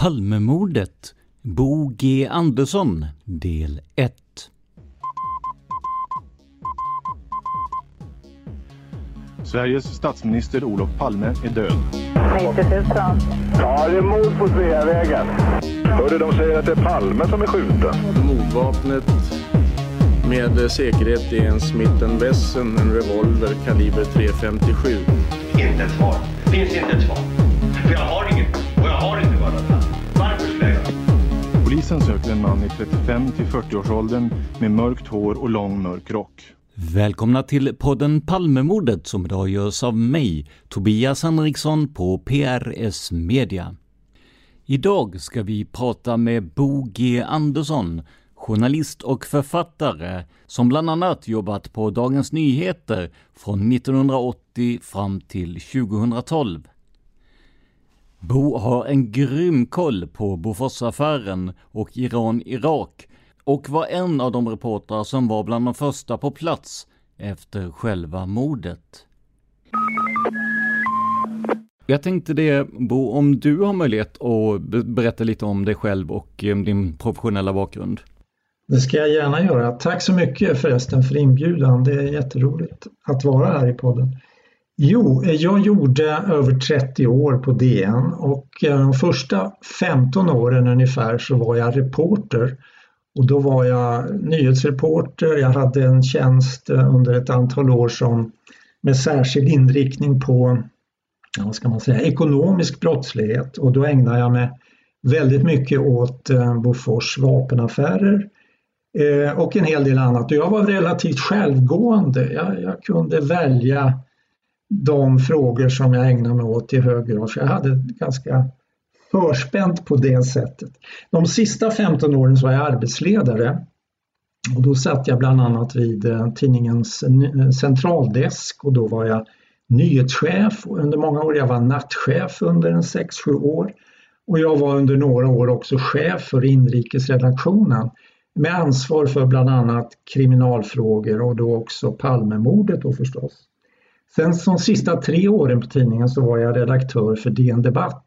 Palmemordet Bo G Andersson del 1 Sveriges statsminister Olof Palme är död. 90 000. Ja, det är mord på Sveavägen. Hörde de säger att det är Palme som är skjuten. Mordvapnet med säkerhet är en Smith Wesson, en revolver kaliber .357. Inte ett svar. Finns inte ett svar. Polisen söker en man i 35 till 40-årsåldern med mörkt hår och lång mörk rock. Välkomna till podden Palmemordet som idag görs av mig, Tobias Henriksson på PRS Media. Idag ska vi prata med Bo G Andersson, journalist och författare som bland annat jobbat på Dagens Nyheter från 1980 fram till 2012. Bo har en grym koll på Boforsaffären och Iran-Irak och var en av de reportrar som var bland de första på plats efter själva mordet. Jag tänkte det, Bo, om du har möjlighet att berätta lite om dig själv och eh, din professionella bakgrund. Det ska jag gärna göra. Tack så mycket förresten för inbjudan. Det är jätteroligt att vara här i podden. Jo, eh, jag gjorde över 30 år på DN och eh, de första 15 åren ungefär så var jag reporter. Och då var jag nyhetsreporter, jag hade en tjänst eh, under ett antal år som med särskild inriktning på vad ska man säga, ekonomisk brottslighet och då ägnade jag mig väldigt mycket åt Bofors vapenaffärer och en hel del annat. Och jag var relativt självgående, jag, jag kunde välja de frågor som jag ägnar mig åt i hög grad. Så jag hade ganska förspänt på det sättet. De sista 15 åren så var jag arbetsledare och då satt jag bland annat vid eh, tidningens eh, centraldesk och då var jag nyhetschef under många år. Jag var nattchef under en 6-7 år och jag var under några år också chef för inrikesredaktionen med ansvar för bland annat kriminalfrågor och då också Palmemordet då förstås. Sen de sista tre åren på tidningen så var jag redaktör för DN Debatt,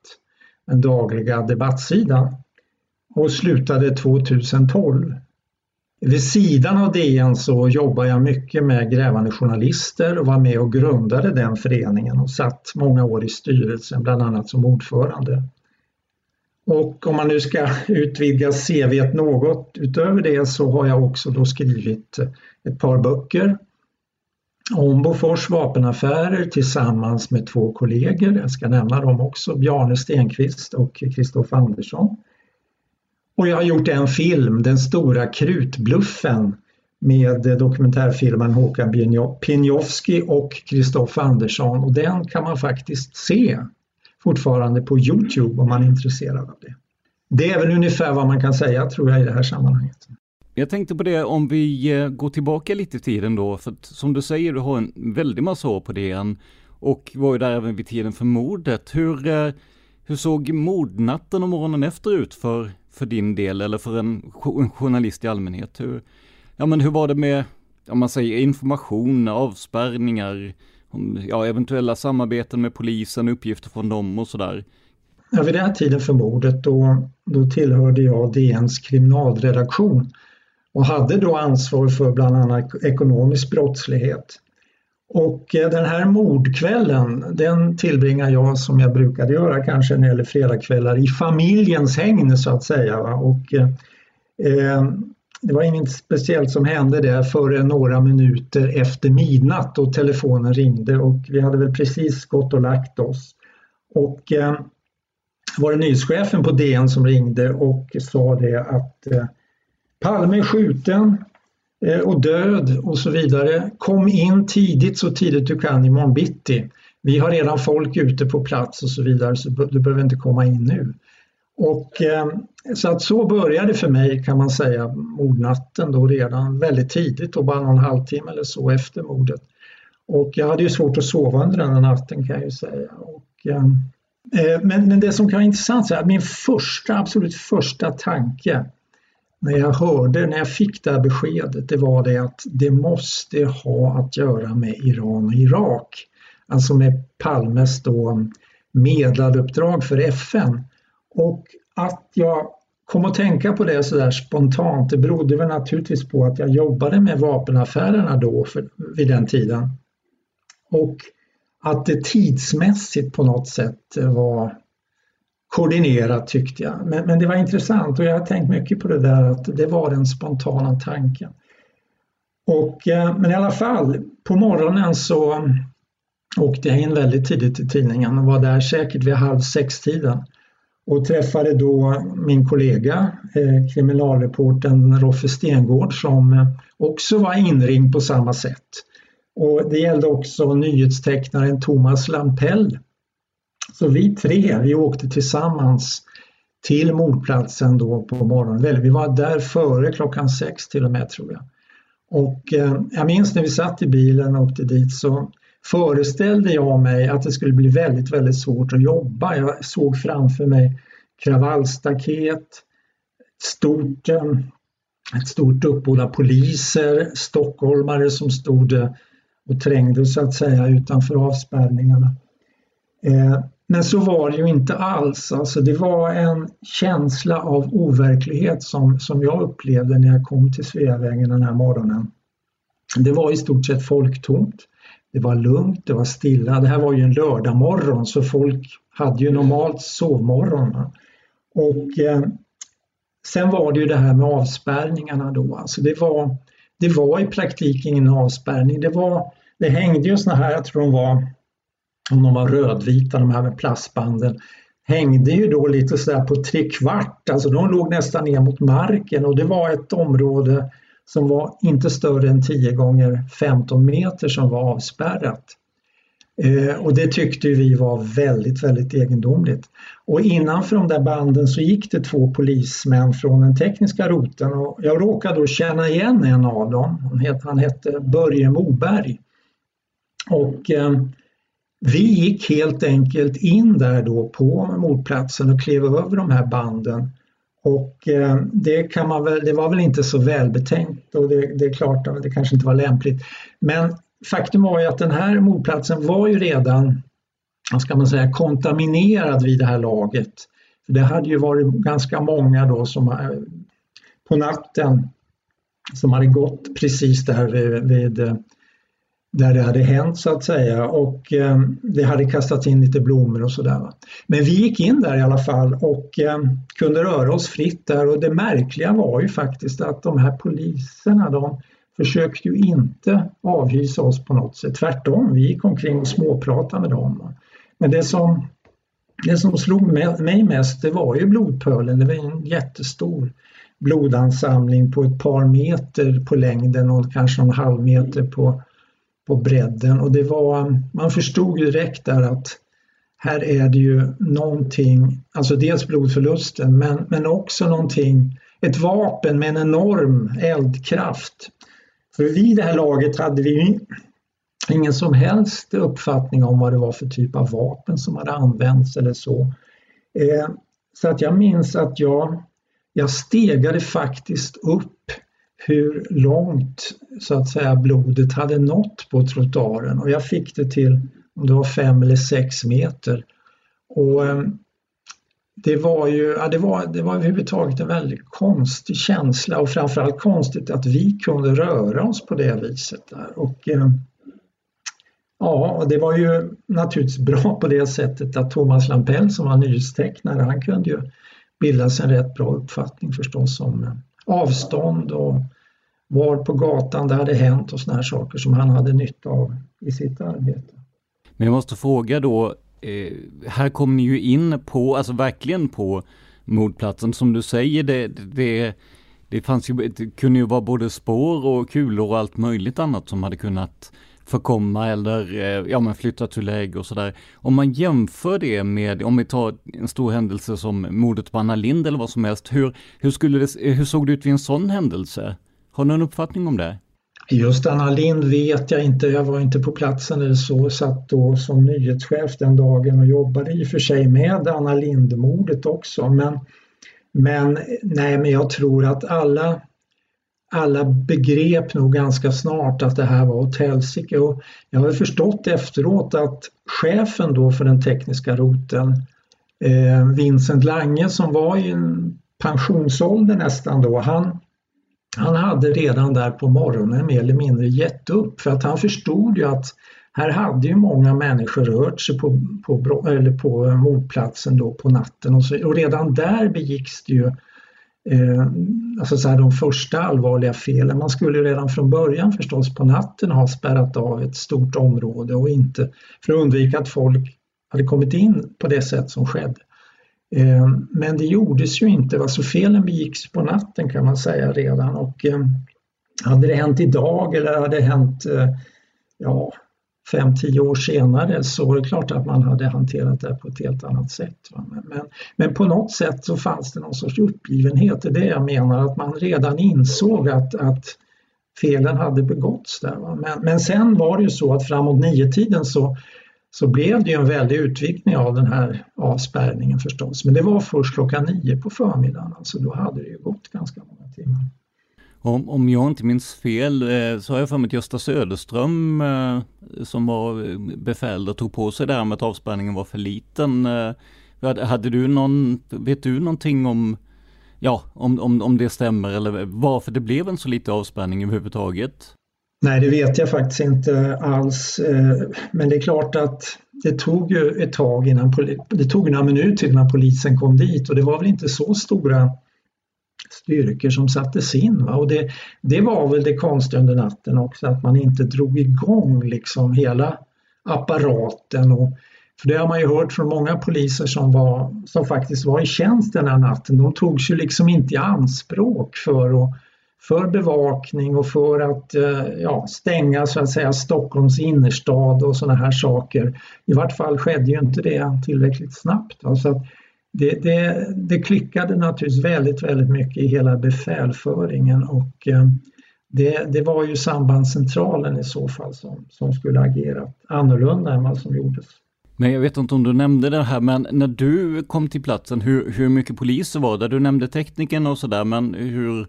den dagliga debattsidan och slutade 2012. Vid sidan av DN så jobbade jag mycket med grävande journalister och var med och grundade den föreningen och satt många år i styrelsen, bland annat som ordförande. Och om man nu ska utvidga CV något utöver det så har jag också då skrivit ett par böcker om Bofors vapenaffärer tillsammans med två kollegor. Jag ska nämna dem också, Bjarne Stenqvist och Kristoffer Andersson. Och jag har gjort en film, Den stora krutbluffen med dokumentärfilmaren Håkan Pinjovski och Kristoffer Andersson och den kan man faktiskt se fortfarande på Youtube om man är intresserad av det. Det är väl ungefär vad man kan säga tror jag i det här sammanhanget. Jag tänkte på det om vi eh, går tillbaka lite i tiden då, för att, som du säger, du har en väldig massa år på DN och var ju där även vid tiden för mordet. Hur, eh, hur såg mordnatten och morgonen efter ut för, för din del eller för en, en journalist i allmänhet? Hur, ja, men hur var det med om man säger information, avspärrningar, ja, eventuella samarbeten med polisen, uppgifter från dem och sådär? Ja, vid den här tiden för mordet då, då tillhörde jag DNs kriminalredaktion och hade då ansvar för bland annat ekonomisk brottslighet. Och eh, den här mordkvällen, den tillbringar jag som jag brukade göra kanske när det gäller fredagskvällar i familjens hägn så att säga. Och, eh, eh, det var inget speciellt som hände där förrän några minuter efter midnatt och telefonen ringde och vi hade väl precis gått och lagt oss. Och eh, var det nyhetschefen på DN som ringde och sa det att eh, Palme är skjuten eh, och död och så vidare. Kom in tidigt så tidigt du kan imorgon bitti. Vi har redan folk ute på plats och så vidare så du behöver inte komma in nu. Och, eh, så att så började för mig kan man säga mordnatten då redan väldigt tidigt och bara någon halvtimme eller så efter mordet. Och jag hade ju svårt att sova under den natten kan jag ju säga. Och, eh, eh, men, men det som kan vara intressant är att min första, absolut första tanke när jag hörde, när jag fick det här beskedet, det var det att det måste ha att göra med Iran och Irak. Alltså med Palmes då medlaruppdrag för FN. Och att jag kom att tänka på det sådär spontant, det berodde väl naturligtvis på att jag jobbade med vapenaffärerna då för, vid den tiden. Och att det tidsmässigt på något sätt var koordinerat tyckte jag. Men, men, det var intressant och jag har tänkt mycket på det där att det var den spontana tanken. Och, eh, men i alla fall, på morgonen så mm, åkte jag in väldigt tidigt till tidningen och var där säkert vid halv sex-tiden och träffade då min kollega eh, kriminalreporten Roffe Stengård som eh, också var inringd på samma sätt. Och det gällde också nyhetstecknaren Thomas Lampell. Så vi tre, vi åkte tillsammans till mordplatsen då på morgonen. Vi var där före klockan sex till och med tror jag. Och eh, jag minns när vi satt i bilen och åkte dit så föreställde jag mig att det skulle bli väldigt, väldigt svårt att jobba. Jag såg framför mig kravallstaket, stort, ett stort uppbåd av poliser, stockholmare som stod och trängde så att säga utanför avspärrningarna. Eh, men så var det ju inte alls. Alltså det var en känsla av overklighet som, som jag upplevde när jag kom till Sveavägen den här morgonen. Det var i stort sett folktomt. Det var lugnt, det var stilla. Det här var ju en lördagmorgon så folk hade ju normalt sovmorgon. Och eh, sen var det ju det här med avspärrningarna då. Alltså det, var, det var i praktiken ingen avspärrning. Det, var, det hängde ju såna här, jag tror de var, om de var rödvita, de här med plastbanden, hängde ju då lite sådär på trekvart, alltså de låg nästan ner mot marken och det var ett område som var inte större än 10 gånger 15 meter som var avspärrat. Eh, och det tyckte vi var väldigt, väldigt egendomligt. Och innanför de där banden så gick det två polismän från den tekniska roten och jag råkade då känna igen en av dem. Han hette, han hette Börje Moberg. Och eh, vi gick helt enkelt in där då på mordplatsen och klev över de här banden och eh, det, kan man väl, det var väl inte så välbetänkt och det, det är klart att det kanske inte var lämpligt. Men faktum var ju att den här mordplatsen var ju redan, vad ska man säga, kontaminerad vid det här laget. För det hade ju varit ganska många då som eh, på natten som hade gått precis där vid, vid eh, där det hade hänt så att säga och eh, det hade kastats in lite blommor och sådär. Men vi gick in där i alla fall och eh, kunde röra oss fritt där och det märkliga var ju faktiskt att de här poliserna de försökte ju inte avhysa oss på något sätt. Tvärtom, vi gick omkring och småpratade med dem. Men det som, det som slog mig mest det var ju blodpölen. Det var en jättestor blodansamling på ett par meter på längden och kanske en halv meter på på bredden och det var, man förstod direkt där att här är det ju någonting, alltså dels blodförlusten men, men också någonting, ett vapen med en enorm eldkraft. För vid det här laget hade vi ingen som helst uppfattning om vad det var för typ av vapen som hade använts eller så. Eh, så att jag minns att jag, jag stegade faktiskt upp hur långt så att säga blodet hade nått på trottoaren och jag fick det till om det var fem eller sex meter. Och eh, det var ju, ja, det var, det var överhuvudtaget en väldigt konstig känsla och framförallt konstigt att vi kunde röra oss på det viset. Där. Och, eh, ja, det var ju naturligtvis bra på det sättet att Thomas Lampell som var nyhetstecknare, han kunde ju bilda sig en rätt bra uppfattning förstås om eh, avstånd och var på gatan det hade hänt och sådana här saker som han hade nytta av i sitt arbete. Men jag måste fråga då, eh, här kommer ni ju in på, alltså verkligen på mordplatsen som du säger, det, det, det fanns ju, det kunde ju vara både spår och kulor och allt möjligt annat som hade kunnat förkomma eller eh, ja, men flytta till läge och sådär. Om man jämför det med, om vi tar en stor händelse som mordet på Anna Lind eller vad som helst, hur, hur, skulle det, hur såg det ut vid en sån händelse? Har du någon uppfattning om det? Just Anna Lind vet jag inte, jag var inte på platsen eller så, satt då som nyhetschef den dagen och jobbade i och för sig med Anna Lind-mordet också. Men, men, nej, men jag tror att alla, alla begrep nog ganska snart att det här var åt helsike. Och jag har förstått efteråt att chefen då för den tekniska roten, eh, Vincent Lange som var i en pensionsålder nästan då, han han hade redan där på morgonen mer eller mindre gett upp för att han förstod ju att här hade ju många människor rört sig på, på, eller på eh, mordplatsen då på natten och, så, och redan där begicks det ju eh, alltså så här, de första allvarliga felen. Man skulle redan från början förstås på natten ha spärrat av ett stort område och inte för att undvika att folk hade kommit in på det sätt som skedde. Ehm, men det gjordes ju inte, alltså felen begicks på natten kan man säga redan och ehm, hade det hänt idag eller hade det hänt eh, ja, fem, tio år senare så var det klart att man hade hanterat det på ett helt annat sätt. Men, men på något sätt så fanns det någon sorts uppgivenhet, det är det jag menar, att man redan insåg att, att felen hade begåtts där. Men, men sen var det ju så att framåt nio tiden så så blev det ju en väldig utvikning av den här avspärrningen förstås. Men det var först klockan nio på förmiddagen, alltså då hade det ju gått ganska många timmar. Om, om jag inte minns fel eh, så har jag för mig att Gösta Söderström eh, som var eh, befäl och tog på sig det här med att avspärrningen var för liten. Hade du någon, vet du någonting om, ja, om, om, om det stämmer eller varför det blev en så liten avspärrning överhuvudtaget? Nej, det vet jag faktiskt inte alls. Eh, men det är klart att det tog ju ett tag innan, det tog några minuter innan polisen kom dit och det var väl inte så stora styrkor som sattes in. Va? Och det, det var väl det konstiga under natten också, att man inte drog igång liksom hela apparaten. Och, för det har man ju hört från många poliser som, var, som faktiskt var i tjänst den här natten. De togs ju liksom inte i anspråk för att för bevakning och för att eh, ja, stänga så att säga Stockholms innerstad och sådana här saker. I vart fall skedde ju inte det tillräckligt snabbt. Så det, det, det klickade naturligtvis väldigt, väldigt mycket i hela befälföringen och eh, det, det var ju sambandscentralen i så fall som, som skulle agera annorlunda än vad som gjordes. Men jag vet inte om du nämnde det här, men när du kom till platsen, hur, hur mycket poliser var det? Du nämnde tekniken och sådär, men hur,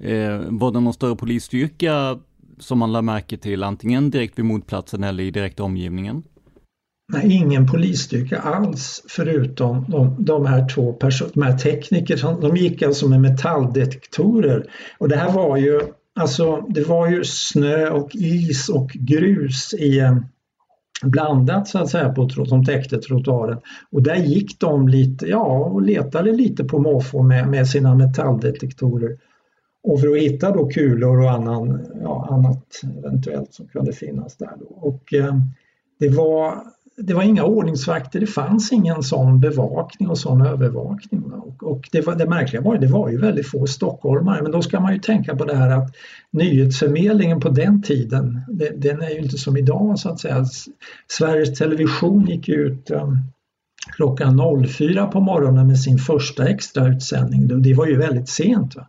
Eh, var det någon större polisstyrka som man lade märke till antingen direkt vid mordplatsen eller i direkt omgivningen? Nej, ingen polisstyrka alls förutom de, de här två personerna, de här teknikerna. De gick alltså med metalldetektorer och det här var ju Alltså det var ju snö och is och grus i eh, blandat så att säga på som täckte trottoaren. Och där gick de lite, ja, och letade lite på måfå med, med sina metalldetektorer. Och för att hitta då kulor och annan, ja, annat eventuellt som kunde finnas där. Då. Och, eh, det, var, det var inga ordningsvakter, det fanns ingen sån bevakning och sån övervakning. Och, och det, var, det märkliga var att det var ju väldigt få stockholmare, men då ska man ju tänka på det här att nyhetsförmedlingen på den tiden, det, den är ju inte som idag så att säga. Sveriges Television gick ut eh, klockan 04 på morgonen med sin första extrautsändning. Det var ju väldigt sent. Va?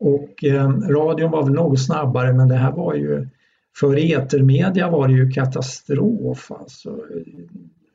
Och eh, radion var väl något snabbare men det här var ju för etermedia var det ju katastrof, alltså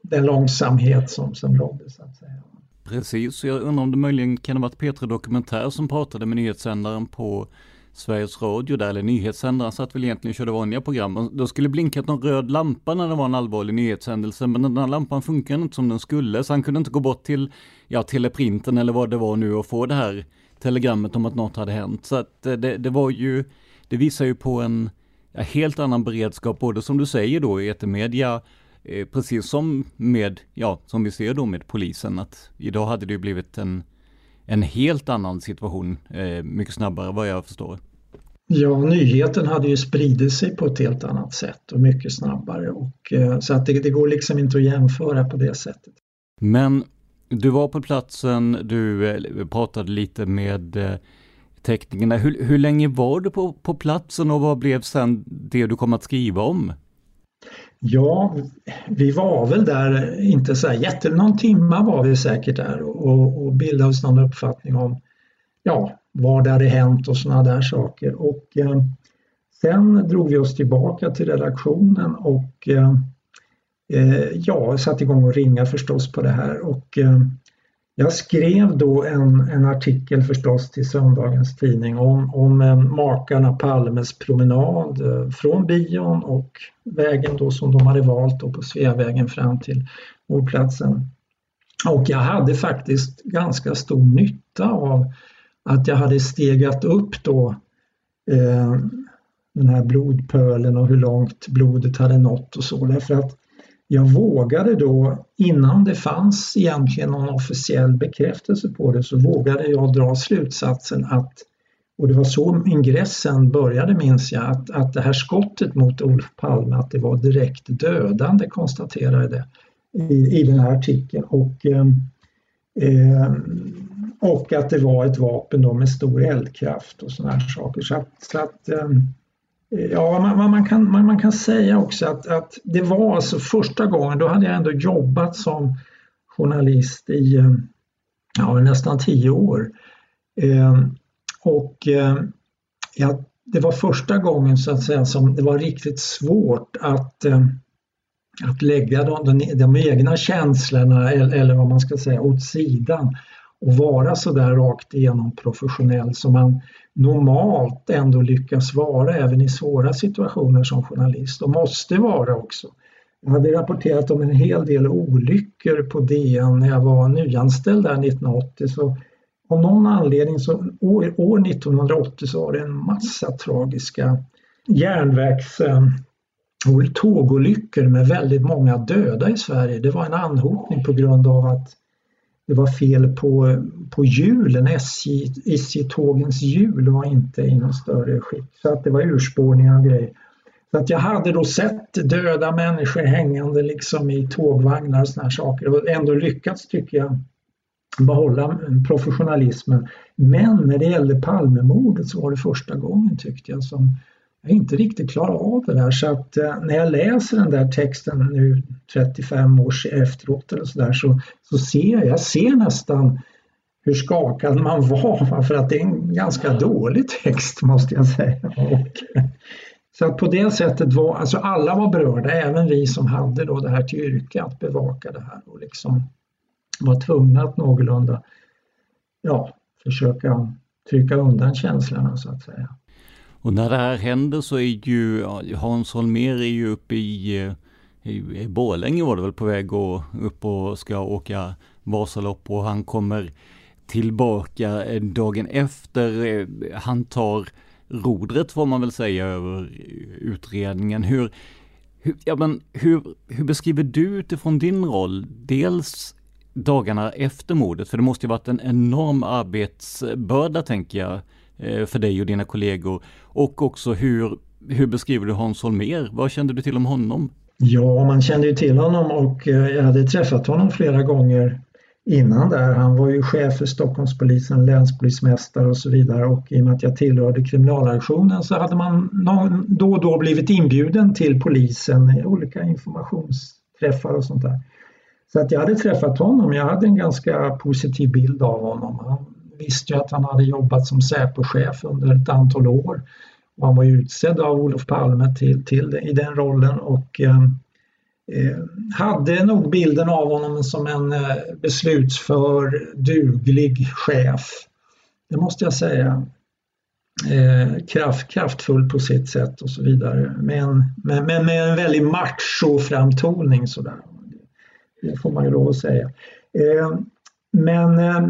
den långsamhet som, som rådde så att säga. Precis, jag undrar om det möjligen kan ha varit Petra Dokumentär som pratade med nyhetssändaren på Sveriges Radio där, eller nyhetssändaren satt väl egentligen och körde vanliga program. Då skulle blinkat någon röd lampa när det var en allvarlig nyhetshändelse, men den här lampan funkade inte som den skulle, så han kunde inte gå bort till, ja, teleprinten eller vad det var nu och få det här telegrammet om att något hade hänt. Så att det, det var ju, det visar ju på en helt annan beredskap, både som du säger då i etermedia, eh, precis som med, ja, som vi ser då med polisen, att idag hade det ju blivit en en helt annan situation eh, mycket snabbare vad jag förstår. Ja, nyheten hade ju spridit sig på ett helt annat sätt och mycket snabbare och eh, så att det, det, går liksom inte att jämföra på det sättet. Men du var på platsen, du eh, pratade lite med eh, teknikerna. Hur, hur länge var du på, på platsen och vad blev sen det du kom att skriva om? Ja, vi var väl där, eh, inte så här jätte, någon timma var vi säkert där och, och bildade oss någon uppfattning om ja, vad det hade hänt och sådana där saker. Och eh, sen drog vi oss tillbaka till redaktionen och eh Eh, ja, satte igång och ringa förstås på det här och eh, jag skrev då en, en artikel förstås till söndagens tidning om, om eh, makarna Palmes promenad eh, från bion och vägen då som de hade valt då på Sveavägen fram till mordplatsen. Och jag hade faktiskt ganska stor nytta av att jag hade stegat upp då eh, den här blodpölen och hur långt blodet hade nått och så därför att jag vågade då, innan det fanns egentligen någon officiell bekräftelse på det, så vågade jag dra slutsatsen att, och det var så ingressen började minns jag, att, att det här skottet mot Olof Palme, att det var direkt dödande konstaterade det i, i den här artikeln. Och, eh, och att det var ett vapen då med stor eldkraft och sådana här saker. Så att, så att eh, Ja, man, man, kan, man, man, kan säga också att, att det var alltså första gången, då hade jag ändå jobbat som journalist i eh, ja, nästan tio år. Eh, och eh, ja, det var första gången så att säga som det var riktigt svårt att, eh, att lägga de, de, de, egna känslorna eller, eller vad man ska säga åt sidan och vara så där rakt igenom professionell som man normalt ändå lyckas vara även i svåra situationer som journalist och måste vara också. Jag hade rapporterat om en hel del olyckor på DN när jag var nyanställd där 1980 så av någon anledning så år, år 1980 så var det en massa tragiska järnvägs eh, tågolyckor med väldigt många döda i Sverige. Det var en anhopning på grund av att det var fel på, på hjulen, SJ, SJ-tågens hjul var inte i någon större skick. Så att det var urspårningar och grejer. Så att jag hade då sett döda människor hängande liksom i tågvagnar och sådana saker och ändå lyckats tycker jag behålla professionalismen. Men när det gällde Palmemordet så var det första gången tyckte jag som jag inte riktigt klarar av det där så att eh, när jag läser den där texten nu 35 år efteråt eller så där så, så ser jag, jag ser nästan hur skakad man var för att det är en ganska dålig text måste jag säga. Och, så att på det sättet var, alltså alla var berörda, även vi som hade då det här till yrke att bevaka det här och liksom var tvungna att någorlunda ja, försöka trycka undan känslorna så att säga. Och när det här händer så är ju Hans Holmér är ju uppe i, eh, i, i Borlänge var det väl på väg och upp och ska åka Vasalopp och han kommer tillbaka eh, dagen efter. Eh, han tar rodret får man väl säga över utredningen. Hur, hur, ja, men hur, hur beskriver du utifrån din roll, dels dagarna efter mordet, för det måste ju varit en enorm arbetsbörda tänker jag, Eh, för dig och dina kollegor? Och också hur, hur beskriver du Hans Holmér? Vad kände du till om honom? Ja, man kände ju till honom och eh, jag hade träffat honom flera gånger innan där. Han var ju chef för Stockholmspolisen, länspolismästare och så vidare och i och med att jag tillhörde kriminalaktionen så hade man då och då blivit inbjuden till polisen i olika informationsträffar och sånt där. Så att jag hade träffat honom, jag hade en ganska positiv bild av honom. Han visste ju att han hade jobbat som Säpochef under ett antal år Och han var utsedd av Olof Palme till, till i den rollen och eh, eh hade nog bilden av honom som en eh, beslutsför, duglig chef. Det måste jag säga. Eh, kraft, kraftfull på sitt sätt och så vidare. Men med, med, med en väldigt macho-framtoning sådär. Det får man ju lov att säga. Eh, men eh,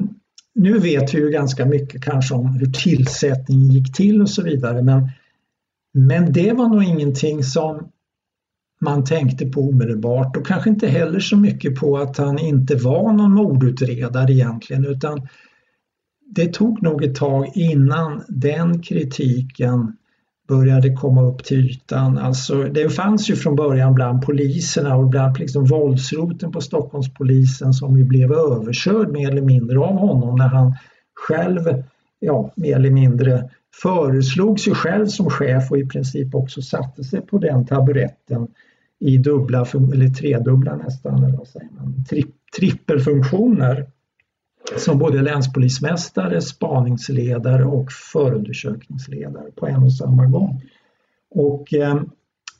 nu vet vi ju ganska mycket kanske om hur tillsättningen gick till och så vidare men, men det var nog ingenting som man tänkte på omedelbart och kanske inte heller så mycket på att han inte var någon mordutredare egentligen utan det tog nog ett tag innan den kritiken började komma upp till ytan. Alltså, det fanns ju från början bland poliserna och bland liksom våldsroten på Stockholmspolisen som ju blev överkörd mer eller mindre av honom när han själv, ja, mer eller mindre föreslog sig själv som chef och i princip också satte sig på den taburetten i dubbla, eller tredubbla nästan, eller vad säger man, tri, trippelfunktioner som både länspolismästare, spaningsledare och förundersökningsledare på en och samma gång. Och, eh,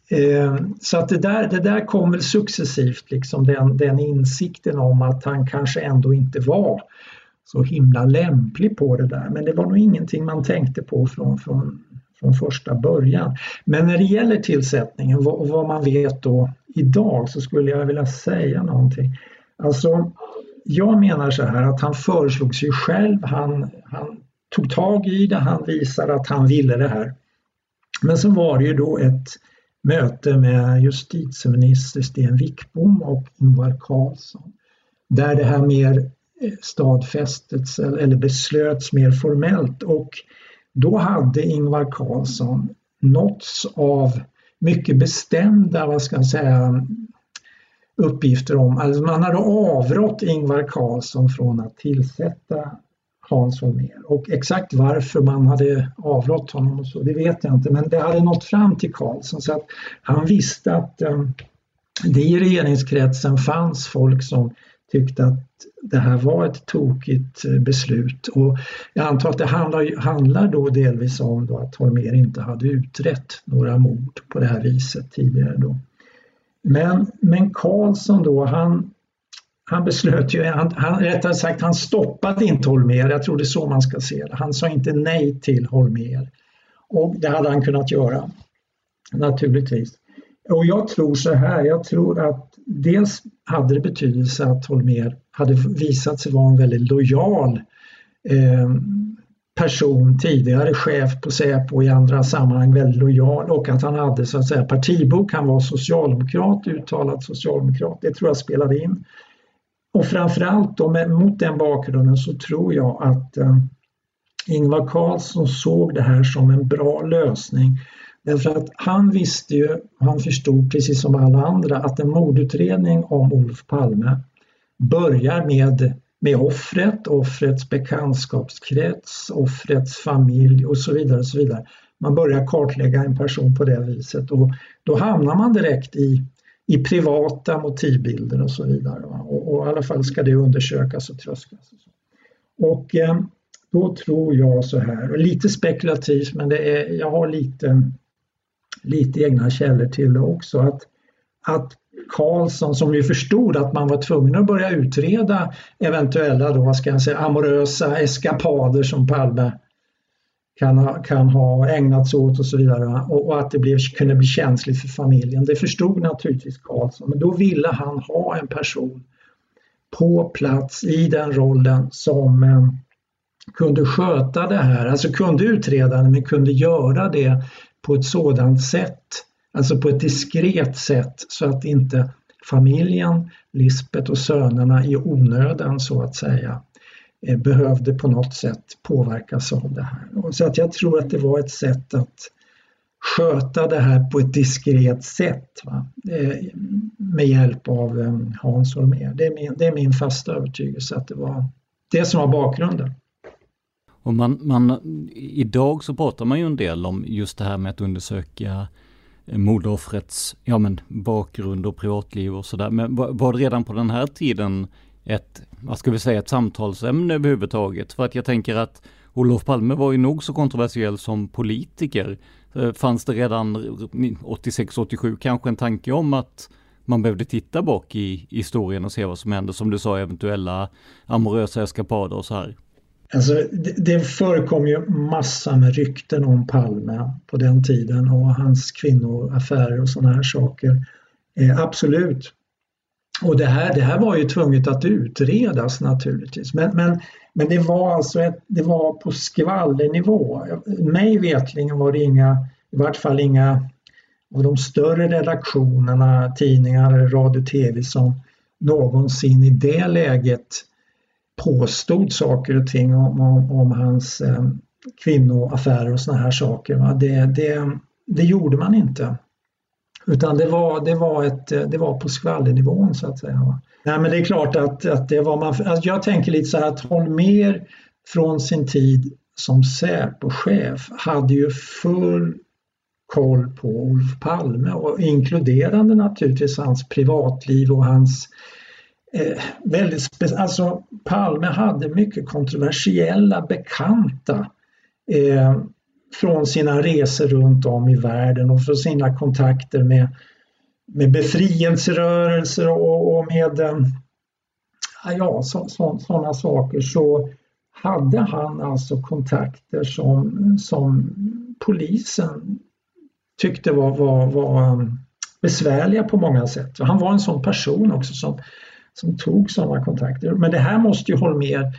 eh, så att det där, det där kom väl successivt, liksom den, den insikten om att han kanske ändå inte var så himla lämplig på det där. Men det var nog ingenting man tänkte på från, från, från första början. Men när det gäller tillsättningen och vad man vet då idag så skulle jag vilja säga någonting. Alltså jag menar så här att han föreslog sig själv, han, han tog tag i det, han visade att han ville det här. Men så var det ju då ett möte med justitieminister Sten Wickbom och Ingvar Carlsson där det här mer eh, stadfästes eller beslöts mer formellt. Och då hade Ingvar Carlsson nåtts av mycket bestämda, vad ska jag säga, uppgifter om, alltså man hade avrått Ingvar Carlsson från att tillsätta Hans Holmér. Och exakt varför man hade avrått honom och så, det vet jag inte. Men det hade nått fram till Carlsson så att han visste att um, det i regeringskretsen fanns folk som tyckte att det här var ett tokigt eh, beslut. Och jag antar att det handlar, handlar då delvis om då att Holmér inte hade utrett några mord på det här viset tidigare då. Men, men Karlsson då, han, han beslöt ju, han, han, rättare sagt han stoppade inte Holmer, jag tror det är så man ska se det. Han sa inte nej till Holmer. Och det hade han kunnat göra, naturligtvis. Och jag tror så här, jag tror att dels hade det betydelse att Holmer hade visat sig vara en väldigt lojal eh, person, tidigare chef på Säpo i andra sammanhang, väldigt lojal och att han hade så att säga partibok, han var socialdemokrat, uttalad socialdemokrat, det tror jag spelade in. Och framförallt då med, mot den bakgrunden så tror jag att eh, Ingvar Carlsson såg det här som en bra lösning. Därför att han visste ju, han förstod precis som alla andra att en mordutredning om Olof Palme börjar med med offret, offrets bekantskapskrets, offrets familj och så vidare. Och så vidare. Man börjar kartlägga en person på det viset och då hamnar man direkt i, i privata motivbilder och så vidare. Och, och, i alla fall ska det undersökas och tröskas. Och, och eh, då tror jag så här, och lite spekulativt men det är, jag har lite, lite egna källor till det också, att, att Karlsson som ju förstod att man var tvungen att börja utreda eventuella då, ska jag säga, amorösa eskapader som Palme kan ha, kan ha ägnat sig åt och så vidare och, och att det blev, kunde bli känsligt för familjen. Det förstod naturligtvis Karlsson men då ville han ha en person på plats i den rollen som eh, kunde sköta det här, alltså kunde utreda det men kunde göra det på ett sådant sätt Alltså på ett diskret sätt så att inte familjen, Lisbet och sönerna i onödan så att säga eh, behövde på något sätt påverkas av det här. Så att jag tror att det var ett sätt att sköta det här på ett diskret sätt va? Eh, med hjälp av ehm, Hans Holmér. Det är, min, det är min fasta övertygelse att det var det som var bakgrunden. Och man, man, idag så pratar man ju en del om just det här med att undersöka mordoffrets ja, men, bakgrund och privatliv och sådär. Men var, det redan på den här tiden ett, vad ska vi säga, ett samtalsämne överhuvudtaget? För att jag tänker att Olof Palme var ju nog så kontroversiell som politiker. Eh, fanns det redan 86-87 kanske en tanke om att man behövde titta bak i historien och se vad som hände, som du sa, eventuella amorösa eskapader och så här? Alltså, det, det förekom ju massa med rykten om Palme på den tiden och hans kvinnoaffärer och sådana här saker. Eh, absolut. Och det här, det här var ju tvunget att utredas naturligtvis. Men, men, men det var alltså ett, det var på skvallernivå. Mig vetligen var det inga, i vart fall inga av de större redaktionerna, tidningar, radio, tv som någonsin i det läget påstod saker och ting om, om, om hans eh, kvinnoaffärer och såna här saker. Va? Det, det, det gjorde man inte. Utan det var, det var, ett, det var på skvallernivån så att säga. Va? Nej, men det är klart att, att det var man, alltså jag tänker lite så här att Holmér från sin tid som Säpo-chef hade ju full koll på Olof Palme och inkluderande naturligtvis hans privatliv och hans eh, väldigt alltså Palme hade mycket kontroversiella bekanta eh, från sina resor runt om i världen och från sina kontakter med, med befrielserörelser och, och med eh, ah, ja, sådana saker så hade han alltså kontakter som, som polisen tyckte var, var, var eh, besvärliga på många sätt. Han var en sån person också som, som tog sådana kontakter. Men det här måste ju Holmér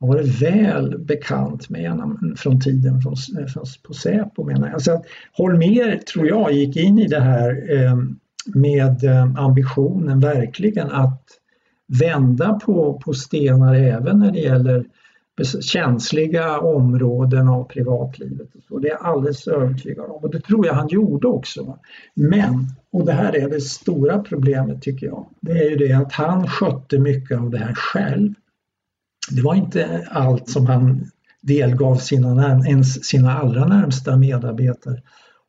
ha varit väl bekant med från tiden från, eh, från, på Säpo menar jag. Så Holmér tror jag gick in i det här eh, med eh, ambitionen verkligen att vända på, på stenar även när det gäller känsliga områden av privatlivet. Och det är jag alldeles övertygad om och det tror jag han gjorde också. Men, och det här är det stora problemet tycker jag, det är ju det att han skötte mycket av det här själv. Det var inte allt som han delgav sina, ens sina allra närmsta medarbetare.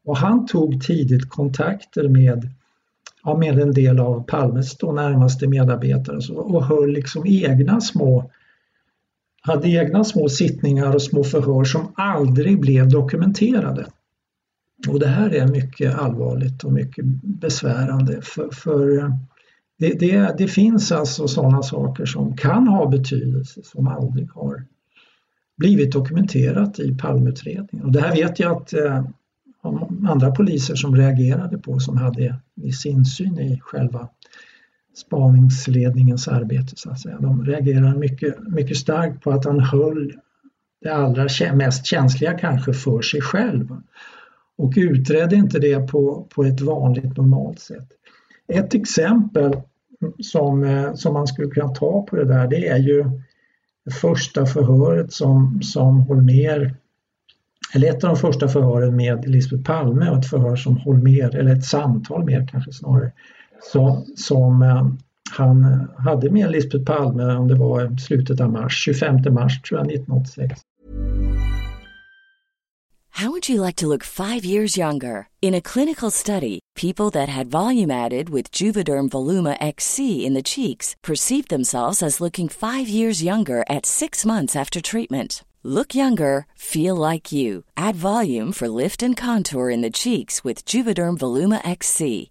Och han tog tidigt kontakter med, ja, med en del av Palmes då närmaste medarbetare och höll liksom egna små hade egna små sittningar och små förhör som aldrig blev dokumenterade. Och det här är mycket allvarligt och mycket besvärande för, för eh, det, det, det, finns alltså sådana saker som kan ha betydelse som aldrig har blivit dokumenterat i Palmeutredningen. Och det här vet jag att eh, andra poliser som reagerade på som hade viss insyn i själva spaningsledningens arbete så att säga. De reagerar mycket, mycket starkt på att han höll det allra mest känsliga kanske för sig själv och utredde inte det på, på ett vanligt normalt sätt. Ett exempel som, som man skulle kunna ta på det där det är ju det första förhöret som, som Holmer eller ett av de första förhören med Lisbeth Palme och ett förhör som Holmer, eller ett samtal mer kanske snarare, som, som eh, han hade med Lisbeth Palme om det var slutet av mars, 25 mars tror jag 1986. How would you like to look five years younger? In a clinical study, people that had volume added with Juvederm Voluma XC in the cheeks perceived themselves as looking five years younger at six months after treatment. Look younger, feel like you. Add volume for lift and contour in the cheeks with Juvederm Voluma XC.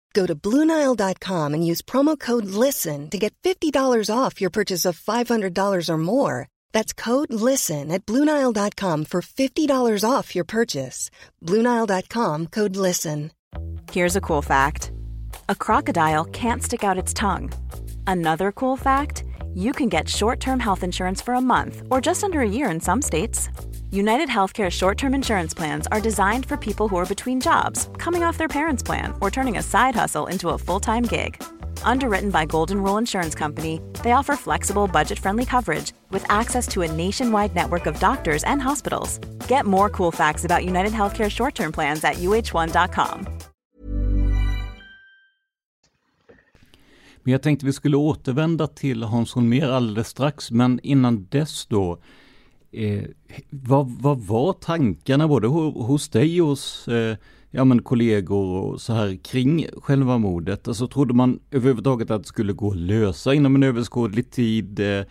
Go to Bluenile.com and use promo code LISTEN to get $50 off your purchase of $500 or more. That's code LISTEN at Bluenile.com for $50 off your purchase. Bluenile.com code LISTEN. Here's a cool fact a crocodile can't stick out its tongue. Another cool fact you can get short term health insurance for a month or just under a year in some states. United Healthcare short term insurance plans are designed for people who are between jobs, coming off their parents' plan, or turning a side hustle into a full time gig. Underwritten by Golden Rule Insurance Company, they offer flexible, budget friendly coverage with access to a nationwide network of doctors and hospitals. Get more cool facts about United Healthcare short term plans at uh1.com. Men jag tänkte vi skulle återvända till Hans Holmér alldeles strax, men innan dess då. Eh, vad, vad var tankarna både hos dig och hos eh, ja, men kollegor och så här kring själva mordet? Alltså trodde man överhuvudtaget att det skulle gå att lösa inom en överskådlig tid? Eh,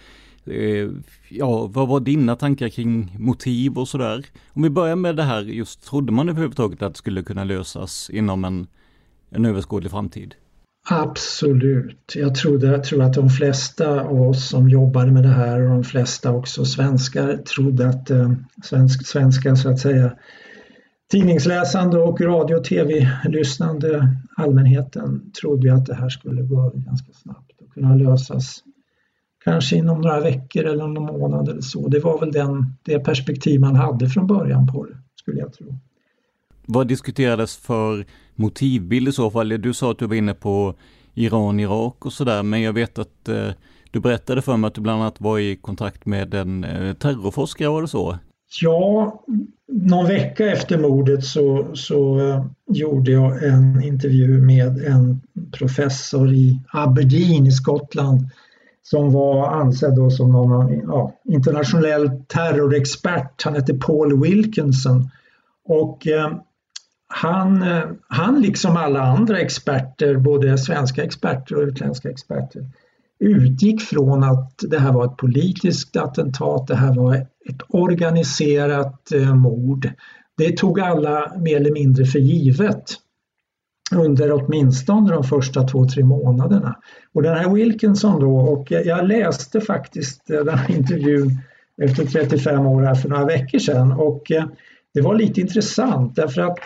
eh, ja, vad var dina tankar kring motiv och sådär? Om vi börjar med det här, just trodde man överhuvudtaget att det skulle kunna lösas inom en, en överskådlig framtid? Absolut. Jag, trodde, jag tror att de flesta av oss som jobbade med det här och de flesta också svenskar trodde att eh, svensk, svenska så att säga tidningsläsande och radio och tv-lyssnande allmänheten trodde att det här skulle gå ganska snabbt och kunna lösas kanske inom några veckor eller någon månad eller så. Det var väl den, det perspektiv man hade från början på det, skulle jag tro. Vad diskuterades för motivbild i så fall? Du sa att du var inne på Iran, Irak och sådär, men jag vet att eh, du berättade för mig att du bland annat var i kontakt med en eh, terrorforskare, var det så? Ja, någon vecka efter mordet så, så eh, gjorde jag en intervju med en professor i Aberdeen i Skottland som var ansedd då som någon ja, internationell terrorexpert. Han hette Paul Wilkinson. Och eh, han, eh, han liksom alla andra experter, både svenska experter och utländska experter, utgick från att det här var ett politiskt attentat, det här var ett organiserat eh, mord. Det tog alla mer eller mindre för givet under åtminstone de första två, tre månaderna. Och den här Wilkinson då, och jag läste faktiskt eh, den här intervjun efter 35 år här för några veckor sedan och eh, det var lite intressant därför att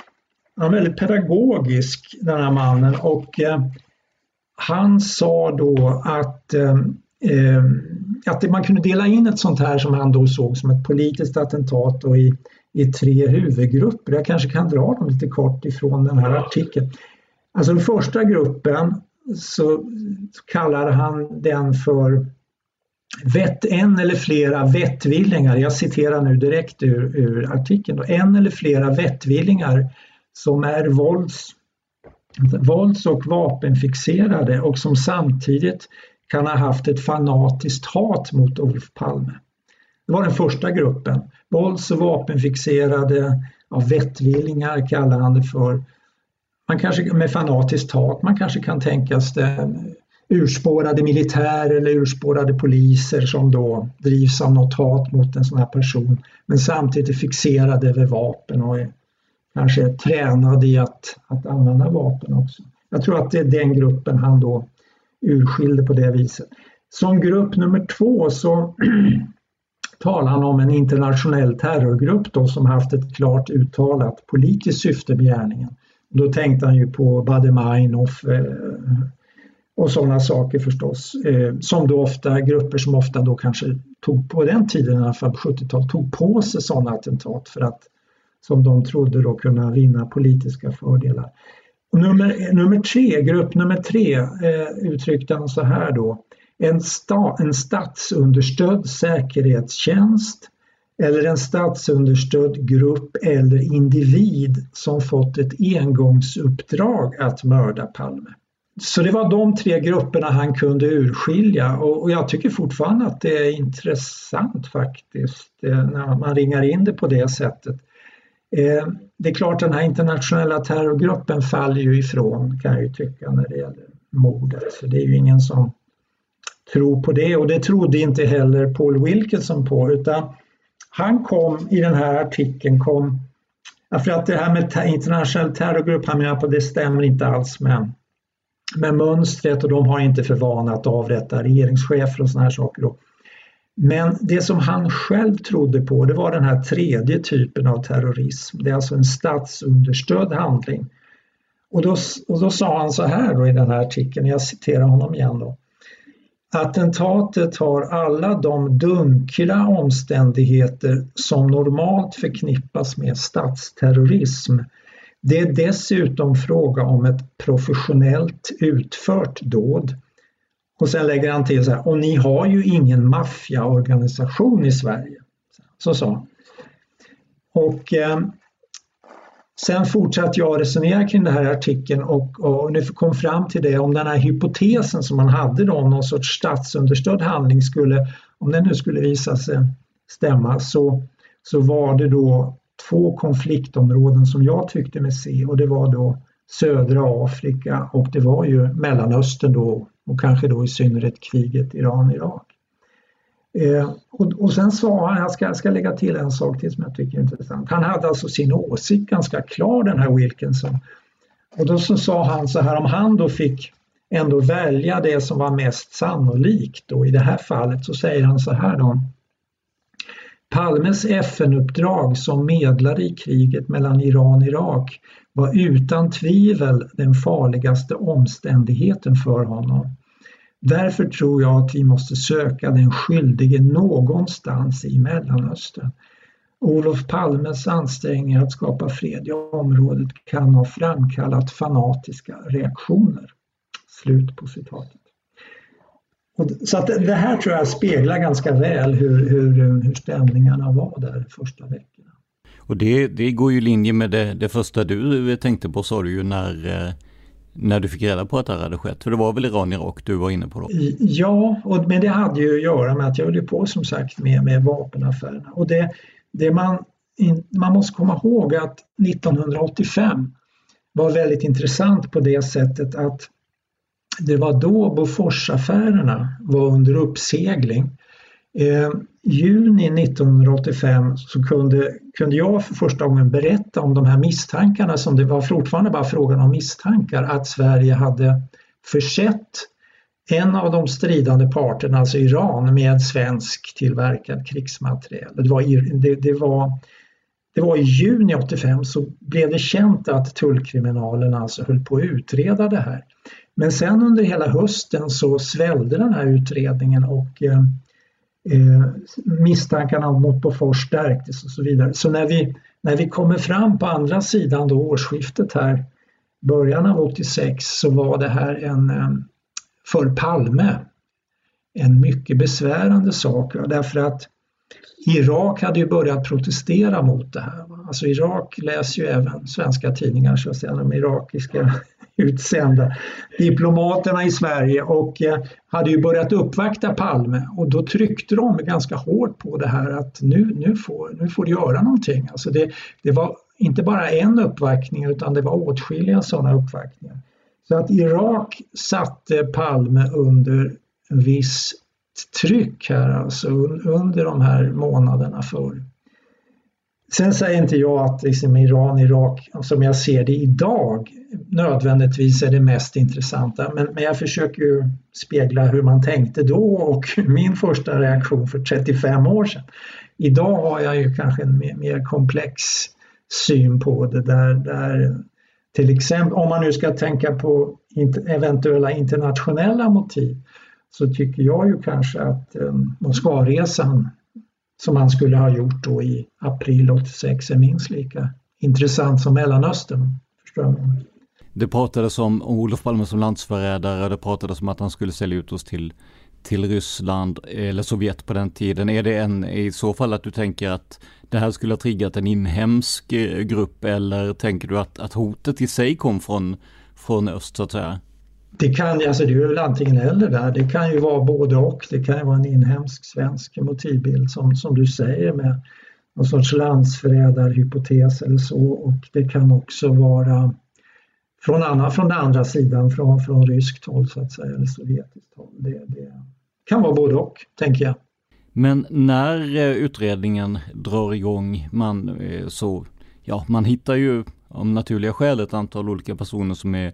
han är väldigt pedagogisk den här mannen och eh, han sa då att, eh, eh, att man kunde dela in ett sånt här som han då såg som ett politiskt attentat och i, i tre huvudgrupper. Jag kanske kan dra dem lite kort ifrån den här artikeln. Alltså den första gruppen så kallar han den för vett, en eller flera vettvillingar, jag citerar nu direkt ur, ur artikeln, då, en eller flera vettvillingar som är vålds vålds och vapenfixerade och som samtidigt kan ha haft ett fanatiskt hat mot Olof Palme. Det var den första gruppen. Vålds och vapenfixerade, ja, vettvillingar kallar han det för. Man kanske med fanatiskt hat, man kanske kan tänka sig urspårade militärer eller urspårade poliser som då drivs av något hat mot en sån här person men samtidigt är fixerade vid vapen och är kanske är tränad i att, att använda vapen också. Jag tror att det är den gruppen han då urskilde på det viset. Som grupp nummer två så talar han om en internationell terrorgrupp då som haft ett klart uttalat politiskt syfte med gärningen. Då tänkte han ju på Baader-Meinhof eh, och sådana saker förstås. Eh, som då ofta, grupper som ofta då kanske tog på den tiden, i alla fall på 70-talet, tog på sig sådana attentat för att som de trodde då kunna vinna politiska fördelar. Och nummer, nummer tre, grupp nummer tre eh, uttryckte han så här då. En, sta, en statsunderstödd säkerhetstjänst eller en statsunderstödd grupp eller individ som fått ett engångsuppdrag att mörda Palme. Så det var de tre grupperna han kunde urskilja och, jag tycker fortfarande att det är intressant faktiskt eh, när man ringar in det på det sättet. Eh, det är klart den här internationella terrorgruppen faller ju ifrån kan jag ju tycka när det gäller mordet. Så det är ju ingen som tror på det och det trodde inte heller Paul Wilkinson på utan han kom i den här artikeln kom för att det här med internationell terrorgrupp, han menar på det stämmer inte alls med, med mönstret och de har inte för vana att avrätta regeringschefer och sådana här saker. Och men det som han själv trodde på det var den här tredje typen av terrorism. Det är alltså en statsunderstödd handling. Och då, och då sa han så här då i den här artikeln, jag citerar honom igen då. Attentatet har alla de dunkla omständigheter som normalt förknippas med statsterrorism. Det är dessutom fråga om ett professionellt utfört dåd. Och sen lägger han till så här, och ni har ju ingen maffiaorganisation i Sverige. Så sa han. Och eh, Sen fortsatte jag resonera kring den här artikeln och, och nu kom fram till det om den här hypotesen som man hade då om någon sorts statsunderstödd handling skulle, om den nu skulle visa sig stämma så, så var det då två konfliktområden som jag tyckte mig se och det var då södra Afrika och det var ju Mellanöstern då och kanske då i synnerhet kriget Iran-Irak. Eh, och, och sen sa han, jag ska, jag ska lägga till en sak till som jag tycker är intressant. Han hade alltså sin åsikt ganska klar den här Wilkinson. Och då så sa han så här, om han då fick ändå välja det som var mest sannolikt då i det här fallet så säger han så här då. Palmes FN-uppdrag som medlare i kriget mellan Iran och Irak var utan tvivel den farligaste omständigheten för honom. Därför tror jag att vi måste söka den skyldige någonstans i Mellanöstern. Olof Palmes ansträngningar att skapa fred i området kan ha framkallat fanatiska reaktioner. Slut på citatet så att det här tror jag speglar ganska väl hur, hur, hur stämningarna var där första veckorna. Och det, det går ju i linje med det, det första du tänkte på sa du ju när eh, när du fick reda på att det här hade skett? För det var väl Iran-Irak du var inne på då? Ja, och, men det hade ju att göra med att jag höll på som sagt med, med vapenaffärerna. Och det, det man, man måste komma ihåg att 1985 var väldigt intressant på det sättet att det var då Boforsaffärerna var under uppsegling. Eh, juni 1985 så kunde, kunde jag för första gången berätta om de här misstankarna som det var fortfarande bara frågan om misstankar att Sverige hade försett en av de stridande parterna, alltså Iran, med svensk tillverkad krigsmateriel. Det var, det, det var, det var i juni 85 så blev det känt att tullkriminalen alltså höll på att utreda det här. Men sen under hela hösten så svällde den här utredningen och eh, eh misstankarna mot Bofors stärktes och så vidare. Så när vi, när vi kommer fram på andra sidan då årsskiftet här, början av 86, så var det här en, eh, för Palme, en mycket besvärande sak därför att Irak hade ju börjat protestera mot det här. Alltså Irak läser ju även svenska tidningar, så att säga, de irakiska utsända diplomaterna i Sverige och eh, hade ju börjat uppvakta Palme och då tryckte de ganska hårt på det här att nu, nu, får, nu får du göra någonting. Alltså det, det var inte bara en uppvaktning utan det var åtskilliga sådana uppvaktningar. Så att Irak satte Palme under viss tryck här alltså under de här månaderna för. Sen säger inte jag att liksom Iran, Irak som jag ser det idag nödvändigtvis är det mest intressanta men, men jag försöker ju spegla hur man tänkte då och min första reaktion för 35 år sedan. Idag har jag ju kanske en mer, mer komplex syn på det där, där till exempel om man nu ska tänka på eventuella internationella motiv så tycker jag ju kanske att eh, Moskvaresan som han skulle ha gjort då i april 86 är minst lika intressant som Mellanöstern. Förstår? Det pratades om Olof Palme som landsförrädare, det pratades om att han skulle sälja ut oss till, till Ryssland eller Sovjet på den tiden. Är det en, i så fall att du tänker att det här skulle ha triggat en inhemsk eh, grupp eller tänker du att, att hotet i sig kom från, från öst så att säga? Det kan alltså det är väl antingen eller där. Det kan ju vara både och. Det kan ju vara en inhemsk svensk motivbild som, som du säger med någon sorts landsförrädarhypotes eller så och det kan också vara från, annan, från den andra sidan, från, från ryskt håll så att säga, eller sovjetiskt håll. Det, det kan vara både och, tänker jag. Men när eh, utredningen drar igång, man, eh, så, ja, man hittar ju om naturliga skäl ett antal olika personer som är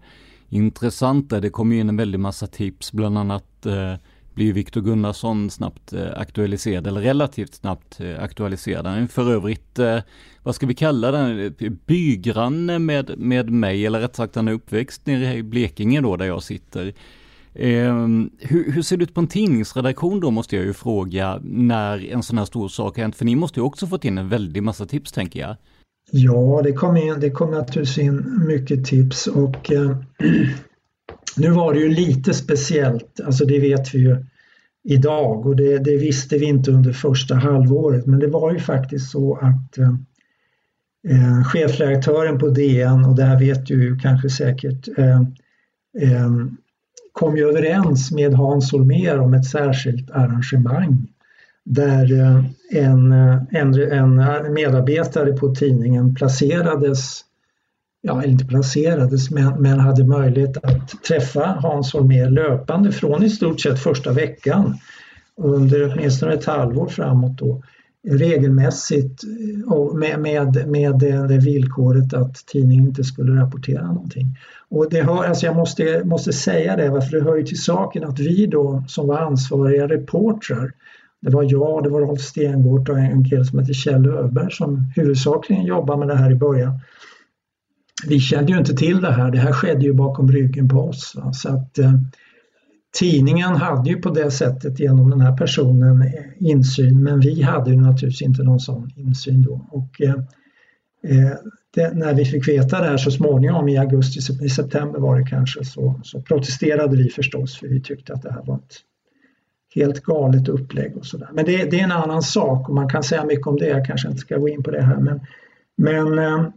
intressanta. Det kommer in en väldig massa tips, bland annat eh, blir Viktor Gunnarsson snabbt eh, aktualiserad, eller relativt snabbt eh, aktualiserad. Han är för övrigt, eh, vad ska vi kalla den, bygranne med, med mig, eller rätt sagt han är uppväxt nere i Blekinge då, där jag sitter. Eh, hur, hur, ser det ut på en tidningsredaktion då, måste jag ju fråga, när en sån här stor sak har hänt? För ni måste ju också fått in en väldig massa tips, tänker jag. Ja, det kom, in, det kom naturligtvis in mycket tips och eh, nu var det ju lite speciellt, alltså det vet vi ju idag och det, det, visste vi inte under första halvåret. Men det var ju faktiskt så att eh, eh chefredaktören på DN och det här vet du kanske säkert eh, eh, kom ju överens med Hans Holmér om ett särskilt arrangemang där eh, eh, en, en, en medarbetare på tidningen placerades ja, inte placerades, men, men hade möjlighet att träffa Hans Holmér löpande från i stort sett första veckan under åtminstone ett halvår framåt då regelmässigt och med, med, med det, det, villkoret att tidningen inte skulle rapportera någonting. Och det hör, alltså jag måste, måste säga det, för det hör ju till saken att vi då som var ansvariga reportrar, det var jag, det var Rolf Stengård och en kille som heter Kjell Öberg som huvudsakligen jobbade med det här i början vi kände ju inte till det här, det här skedde ju bakom ryggen på oss. Va? Så att eh, Tidningen hade ju på det sättet genom den här personen eh, insyn men vi hade ju naturligtvis inte någon sån insyn då. Och, eh, eh, det, när vi fick veta det här så småningom i augusti, i september var det kanske, så, så protesterade vi förstås för vi tyckte att det här var ett helt galet upplägg och sådär. Men det, det, är en annan sak och man kan säga mycket om det, jag kanske inte ska gå in på det här men, men eh,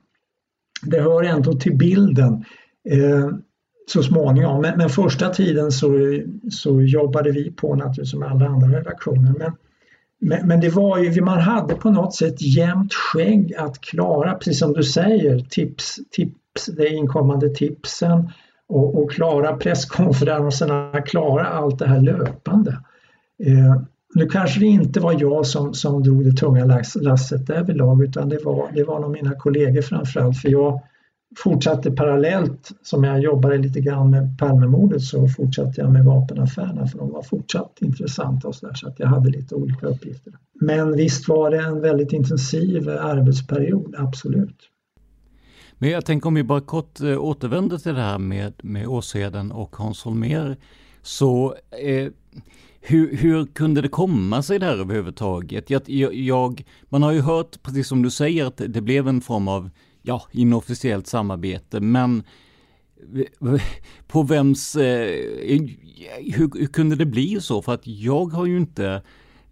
det hör ändå till bilden eh, så småningom. Men, men, första tiden så, så jobbade vi på naturligtvis som alla andra redaktioner. Men, men, men, det var ju, man hade på något sätt jämnt skägg att klara, precis som du säger, tips, tips, de inkommande tipsen och, och klara presskonferenserna, klara allt det här löpande. Eh, nu kanske det inte var jag som, som drog det tunga lasset därvidlag utan det var, det var nog mina kollegor framförallt för jag fortsatte parallellt som jag jobbade lite grann med Palmemordet så fortsatte jag med vapenaffärerna för de var fortsatt intressanta och så, där, så att jag hade lite olika uppgifter. Men visst var det en väldigt intensiv arbetsperiod, absolut. Men jag tänker om vi bara kort eh, återvänder till det här med, med Åsheden och Hans Holmér så eh, hur, hur kunde det komma sig där överhuvudtaget? Jag, jag, man har ju hört, precis som du säger, att det blev en form av ja, inofficiellt samarbete, men på vems, eh, hur, hur, kunde det bli så? För att jag har ju inte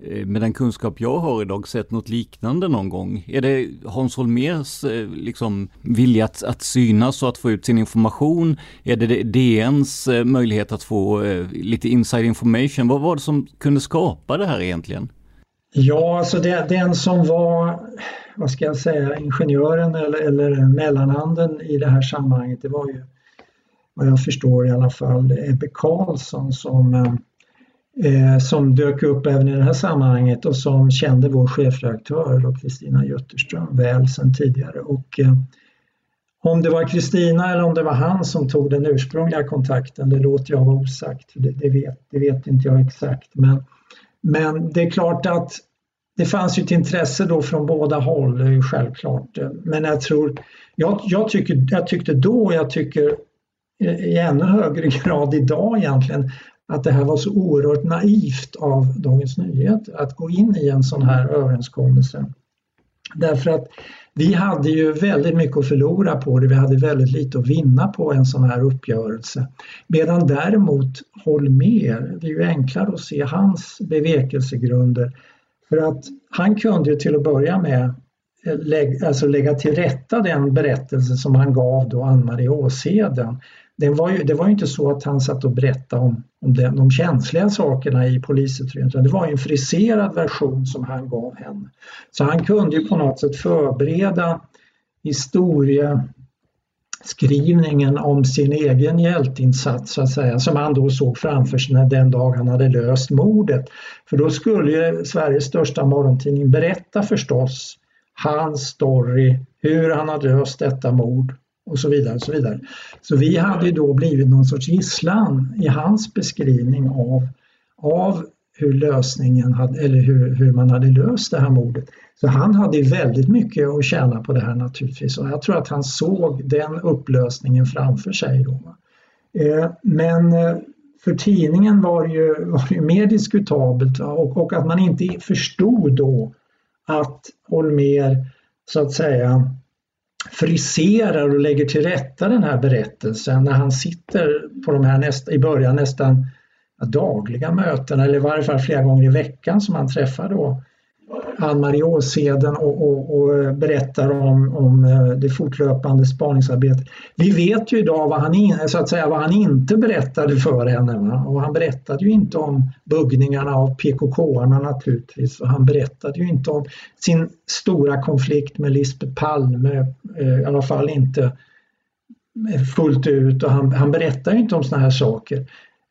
Eh, med den kunskap jag har idag sett något liknande någon gång? Är det Hans Holmers eh, liksom, vilja att, att synas och att få ut sin information? Är det DNs eh, möjlighet att få lite inside information? Vad var det som kunde skapa det här egentligen? Ja, alltså det, den som var, vad ska jag säga, ingenjören eller, eller mellanhanden i det här sammanhanget, det var ju vad jag förstår i alla fall Ebbe Karlsson som eh, som dök upp även i det här sammanhanget och som kände vår chefredaktör Kristina Götterström väl sedan tidigare. Och, eh, om det var Kristina eller om det var han som tog den ursprungliga kontakten, det låter jag vara osagt. Det, det, vet, det vet inte jag exakt. Men, men det är klart att det fanns ju ett intresse då från båda håll, självklart. Men jag tror, jag, jag, tycker, jag tyckte då och jag tycker i ännu högre grad idag egentligen att det här var så oerhört naivt av Dagens Nyheter att gå in i en sån här överenskommelse. Därför att vi hade ju väldigt mycket att förlora på det, vi hade väldigt lite att vinna på en sån här uppgörelse. Medan däremot Holmer, det är ju enklare att se hans bevekelsegrunder. För att han kunde ju till att börja med lägga, alltså lägga till rätta den berättelse som han gav då Ann-Marie Åsheden det var ju, det var ju inte så att han satt och berättade om, om den, de känsliga sakerna i polisutredningen, utan det var en friserad version som han gav henne. Så han kunde ju på något sätt förbereda historieskrivningen om sin egen hjälteinsats så att säga, som han då såg framför sig den dag han hade löst mordet. För då skulle ju Sveriges största morgontidning berätta förstås hans story, hur han hade löst detta mord och så vidare. Och så, vidare. så vi hade ju då blivit någon sorts gisslan i hans beskrivning av, av hur lösningen hade, eller hur, hur man hade löst det här mordet. Så han hade väldigt mycket att tjäna på det här naturligtvis och jag tror att han såg den upplösningen framför sig. Då. Eh, men eh, för tidningen var det ju, var det ju mer diskutabelt och, och att man inte förstod då att Holmer så att säga friserar och lägger till rätta den här berättelsen när han sitter på de här nästa, i början nästan dagliga mötena eller i varje fall flera gånger i veckan som han träffar då Ann-Marie Åsheden och, och, och, eh, berättar om, om eh, det fortlöpande spaningsarbetet. Vi vet ju idag vad han, in, så att säga, vad han inte berättade för henne va? och han berättade ju inte om buggningarna av PKK-arna naturligtvis och han berättade ju inte om sin stora konflikt med Lisbeth Palme, eh, i alla fall inte fullt ut och han, han berättar inte om sådana här saker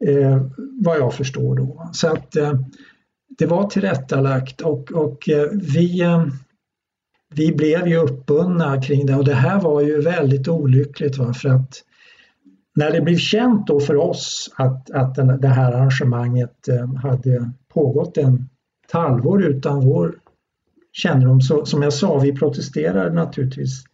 eh, vad jag förstår då. Så att eh, det var tillrättalagt och, och eh, vi, eh, vi blev ju uppbundna kring det och det här var ju väldigt olyckligt va? för att när det blev känt då för oss att, att den, det här arrangemanget eh, hade pågått en halvår utan vår kännedom så som jag sa, vi protesterade naturligtvis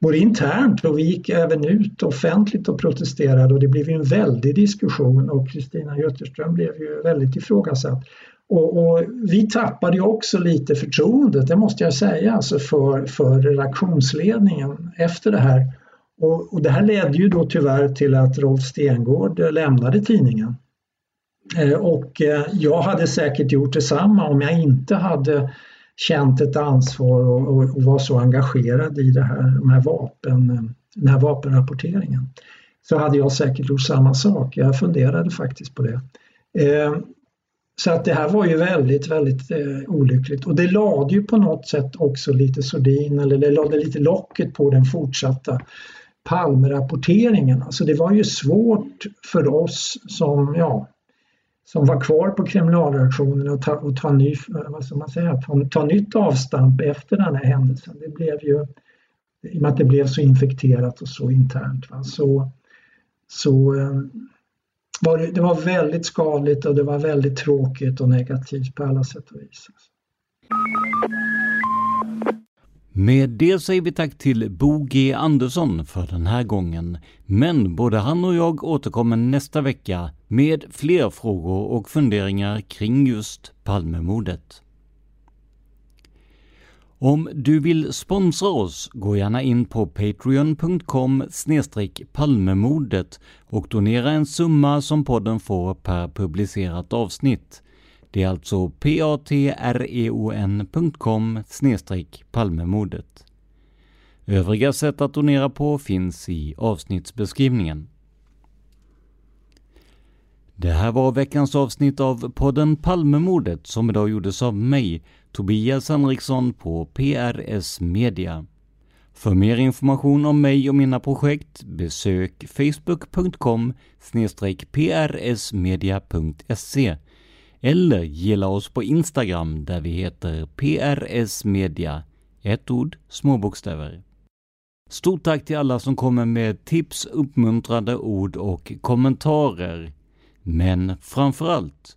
både internt och vi gick även ut offentligt och protesterade och det blev en väldig diskussion och Kristina Götterström blev ju väldigt ifrågasatt. Och, och, vi tappade ju också lite förtroendet, det måste jag säga, alltså för, för redaktionsledningen efter det här. Och, och, det här ledde ju då tyvärr till att Rolf Stengård lämnade tidningen. Eh, och eh, jag hade säkert gjort detsamma om jag inte hade känt ett ansvar och, och, och var så engagerad i det här, de här vapen, den här vapenrapporteringen. Så hade jag säkert gjort samma sak. Jag funderade faktiskt på det. Eh, så att det här var ju väldigt, väldigt eh, olyckligt och det lade ju på något sätt också lite sordin eller det lade lite locket på den fortsatta Palmerapporteringen. Alltså det var ju svårt för oss som, ja, som var kvar på kriminalreaktionen att ta, och ta, ny, eh, vad ska man säga, ta, ta nytt avstamp efter den här händelsen. Det blev ju, i och med att det blev så infekterat och så internt, va, så, så eh, var det, det var väldigt skadligt och det var väldigt tråkigt och negativt på alla sätt och vis. Med det säger vi tack till Bo G Andersson för den här gången. Men både han och jag återkommer nästa vecka med fler frågor och funderingar kring just Palmemordet. Om du vill sponsra oss, gå gärna in på patreon.com palmemordet och donera en summa som podden får per publicerat avsnitt. Det är alltså patreon.com palmemordet. Övriga sätt att donera på finns i avsnittsbeskrivningen. Det här var veckans avsnitt av podden Palmemordet som idag gjordes av mig, Tobias Henriksson på PRS Media. För mer information om mig och mina projekt besök facebook.com prsmedia.se eller gilla oss på Instagram där vi heter PRS Media, ett ord, små bokstäver. Stort tack till alla som kommer med tips, uppmuntrande ord och kommentarer. Men framförallt,